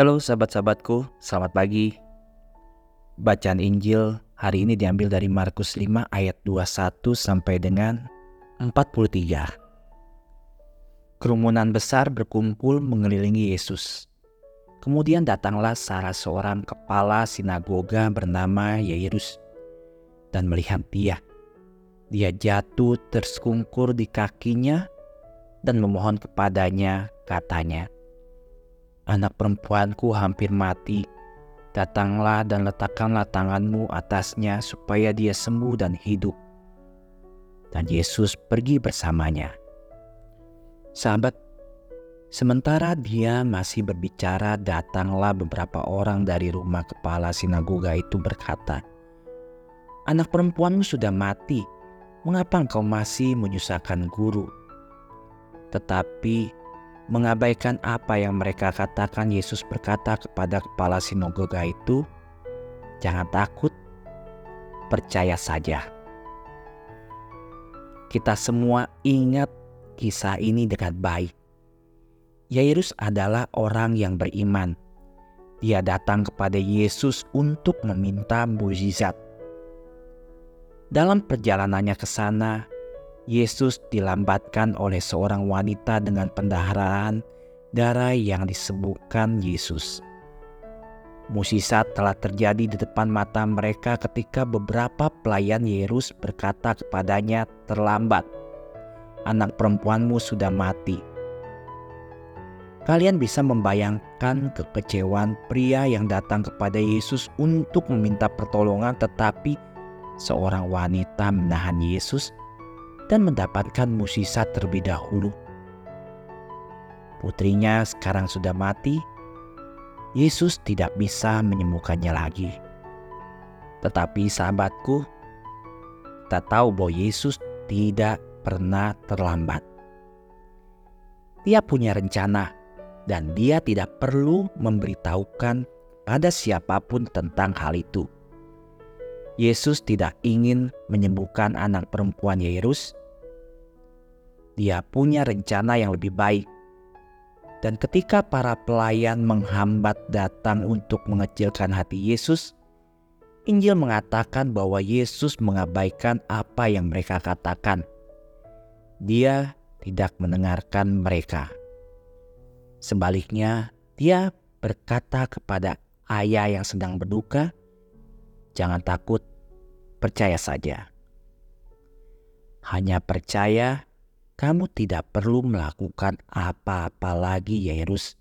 Halo sahabat-sahabatku, selamat pagi. Bacaan Injil hari ini diambil dari Markus 5 ayat 21 sampai dengan 43. Kerumunan besar berkumpul mengelilingi Yesus. Kemudian datanglah salah seorang kepala sinagoga bernama Yairus dan melihat dia. Dia jatuh tersungkur di kakinya dan memohon kepadanya katanya, Anak perempuanku hampir mati. Datanglah dan letakkanlah tanganmu atasnya supaya dia sembuh dan hidup. Dan Yesus pergi bersamanya. Sahabat, sementara dia masih berbicara, datanglah beberapa orang dari rumah kepala sinagoga itu berkata, Anak perempuanmu sudah mati, mengapa engkau masih menyusahkan guru? Tetapi mengabaikan apa yang mereka katakan, Yesus berkata kepada kepala sinagoga itu, "Jangan takut, percaya saja." Kita semua ingat kisah ini dengan baik. Yairus adalah orang yang beriman. Dia datang kepada Yesus untuk meminta mujizat. Dalam perjalanannya ke sana, Yesus dilambatkan oleh seorang wanita dengan pendaharaan darah yang disebutkan Yesus. Musisat telah terjadi di depan mata mereka ketika beberapa pelayan Yesus berkata kepadanya terlambat. Anak perempuanmu sudah mati. Kalian bisa membayangkan kekecewaan pria yang datang kepada Yesus untuk meminta pertolongan tetapi seorang wanita menahan Yesus dan mendapatkan musisat terlebih dahulu. Putrinya sekarang sudah mati, Yesus tidak bisa menyembuhkannya lagi. Tetapi sahabatku, kita tahu bahwa Yesus tidak pernah terlambat. Dia punya rencana dan dia tidak perlu memberitahukan pada siapa pun tentang hal itu. Yesus tidak ingin menyembuhkan anak perempuan Yairus dia punya rencana yang lebih baik. Dan ketika para pelayan menghambat datang untuk mengecilkan hati Yesus, Injil mengatakan bahwa Yesus mengabaikan apa yang mereka katakan. Dia tidak mendengarkan mereka. Sebaliknya, dia berkata kepada ayah yang sedang berduka, "Jangan takut, percaya saja." Hanya percaya kamu tidak perlu melakukan apa-apa lagi, Yairus.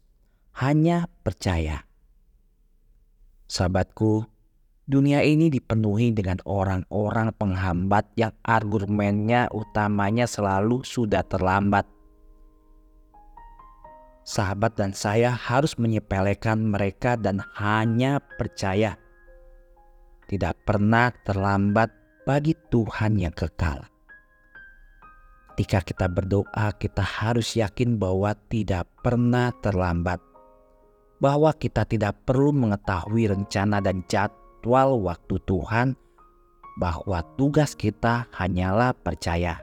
Hanya percaya. Sahabatku, dunia ini dipenuhi dengan orang-orang penghambat yang argumennya utamanya selalu sudah terlambat. Sahabat dan saya harus menyepelekan mereka dan hanya percaya. Tidak pernah terlambat bagi Tuhan yang kekal. Ketika kita berdoa, kita harus yakin bahwa tidak pernah terlambat, bahwa kita tidak perlu mengetahui rencana dan jadwal waktu Tuhan, bahwa tugas kita hanyalah percaya.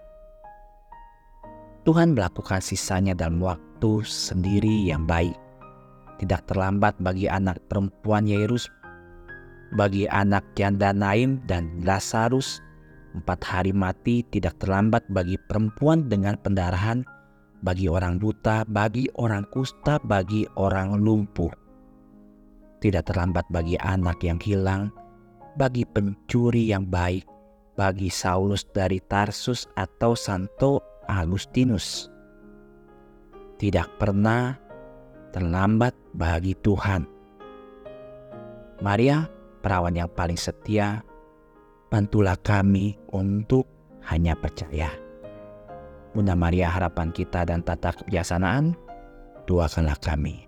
Tuhan melakukan sisanya dalam waktu sendiri yang baik. Tidak terlambat bagi anak perempuan Yairus, bagi anak janda Naim dan Lazarus, Empat hari mati tidak terlambat bagi perempuan dengan pendarahan, bagi orang buta, bagi orang kusta, bagi orang lumpuh. Tidak terlambat bagi anak yang hilang, bagi pencuri yang baik, bagi Saulus dari Tarsus atau Santo Agustinus. Tidak pernah terlambat bagi Tuhan. Maria, perawan yang paling setia, bantulah kami untuk hanya percaya. Bunda Maria harapan kita dan tata kebiasaan, doakanlah kami.